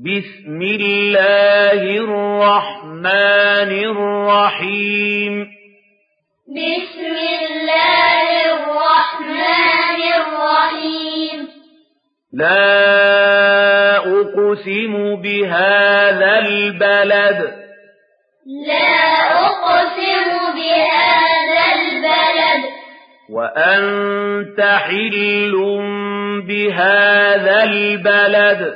بسم الله الرحمن الرحيم. بسم الله الرحمن الرحيم. لا أقسم بهذا البلد. لا أقسم بهذا البلد. وأنت حل بهذا البلد وأنت حل بهذا البلد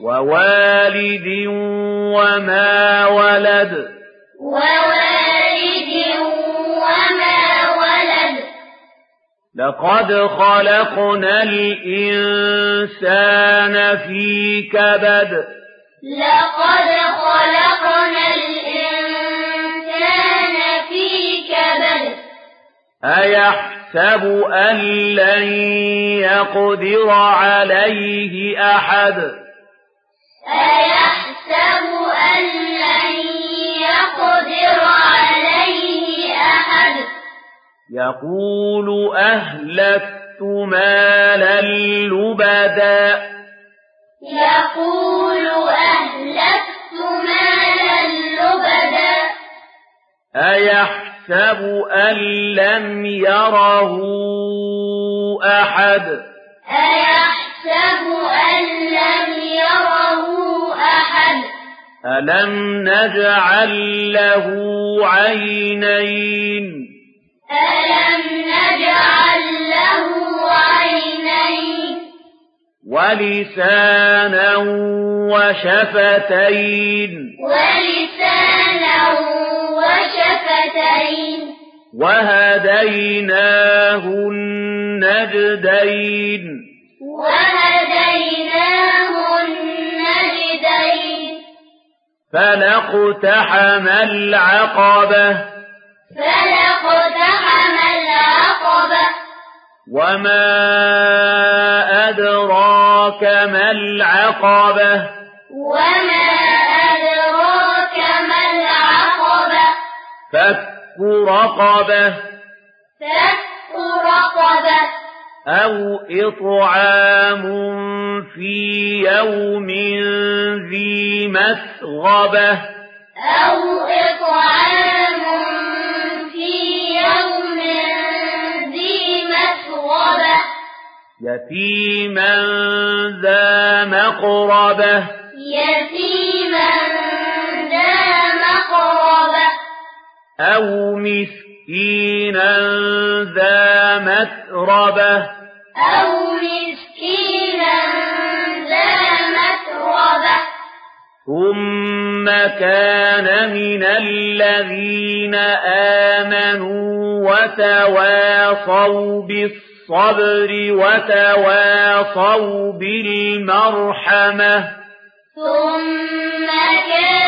ووالد وما ولد. ووالد وما ولد لقد خلقنا الإنسان في كبد. لقد خلقنا الإنسان في أيحسب أن لن يقدر عليه أحد أيحسب أن لن يقدر عليه أحد يقول أهلكت مالا لبدا يقول أهلكت مالا لبدا أيحسب أن لم يره أحد أيحسب أن لم يره أحد ألم نجعل له عينين ألم نجعل له عينين ولسانا وشفتين ولسانا وهديناه النجدين وهديناه النجدين فلاقتحم العقبة فلاقتحم العقبة وما أدراك ما العقبة وما أدراك ما العقبة فك رقبة فك رقبة أو إطعام في يوم ذي مسغبة أو إطعام في يوم ذي مسغبة يتيما ذا مقربة يتيما ذا مقربة أو مسكينا ذا متربة أو مسكينا ذا متربة ثم كان من الذين آمنوا وتواصوا بالصبر وتواصوا بالمرحمة ثم كان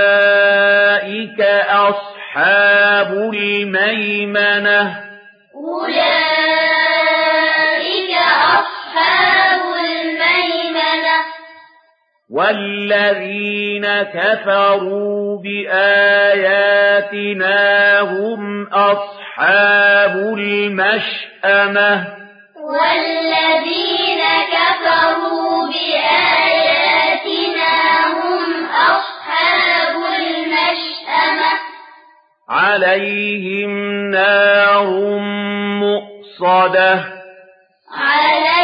أولئك أصحاب الميمنة أولئك أصحاب الميمنة والذين كفروا بآياتنا هم أصحاب المشأمة والذين كفروا بآياتنا عليهم نار مؤصدة على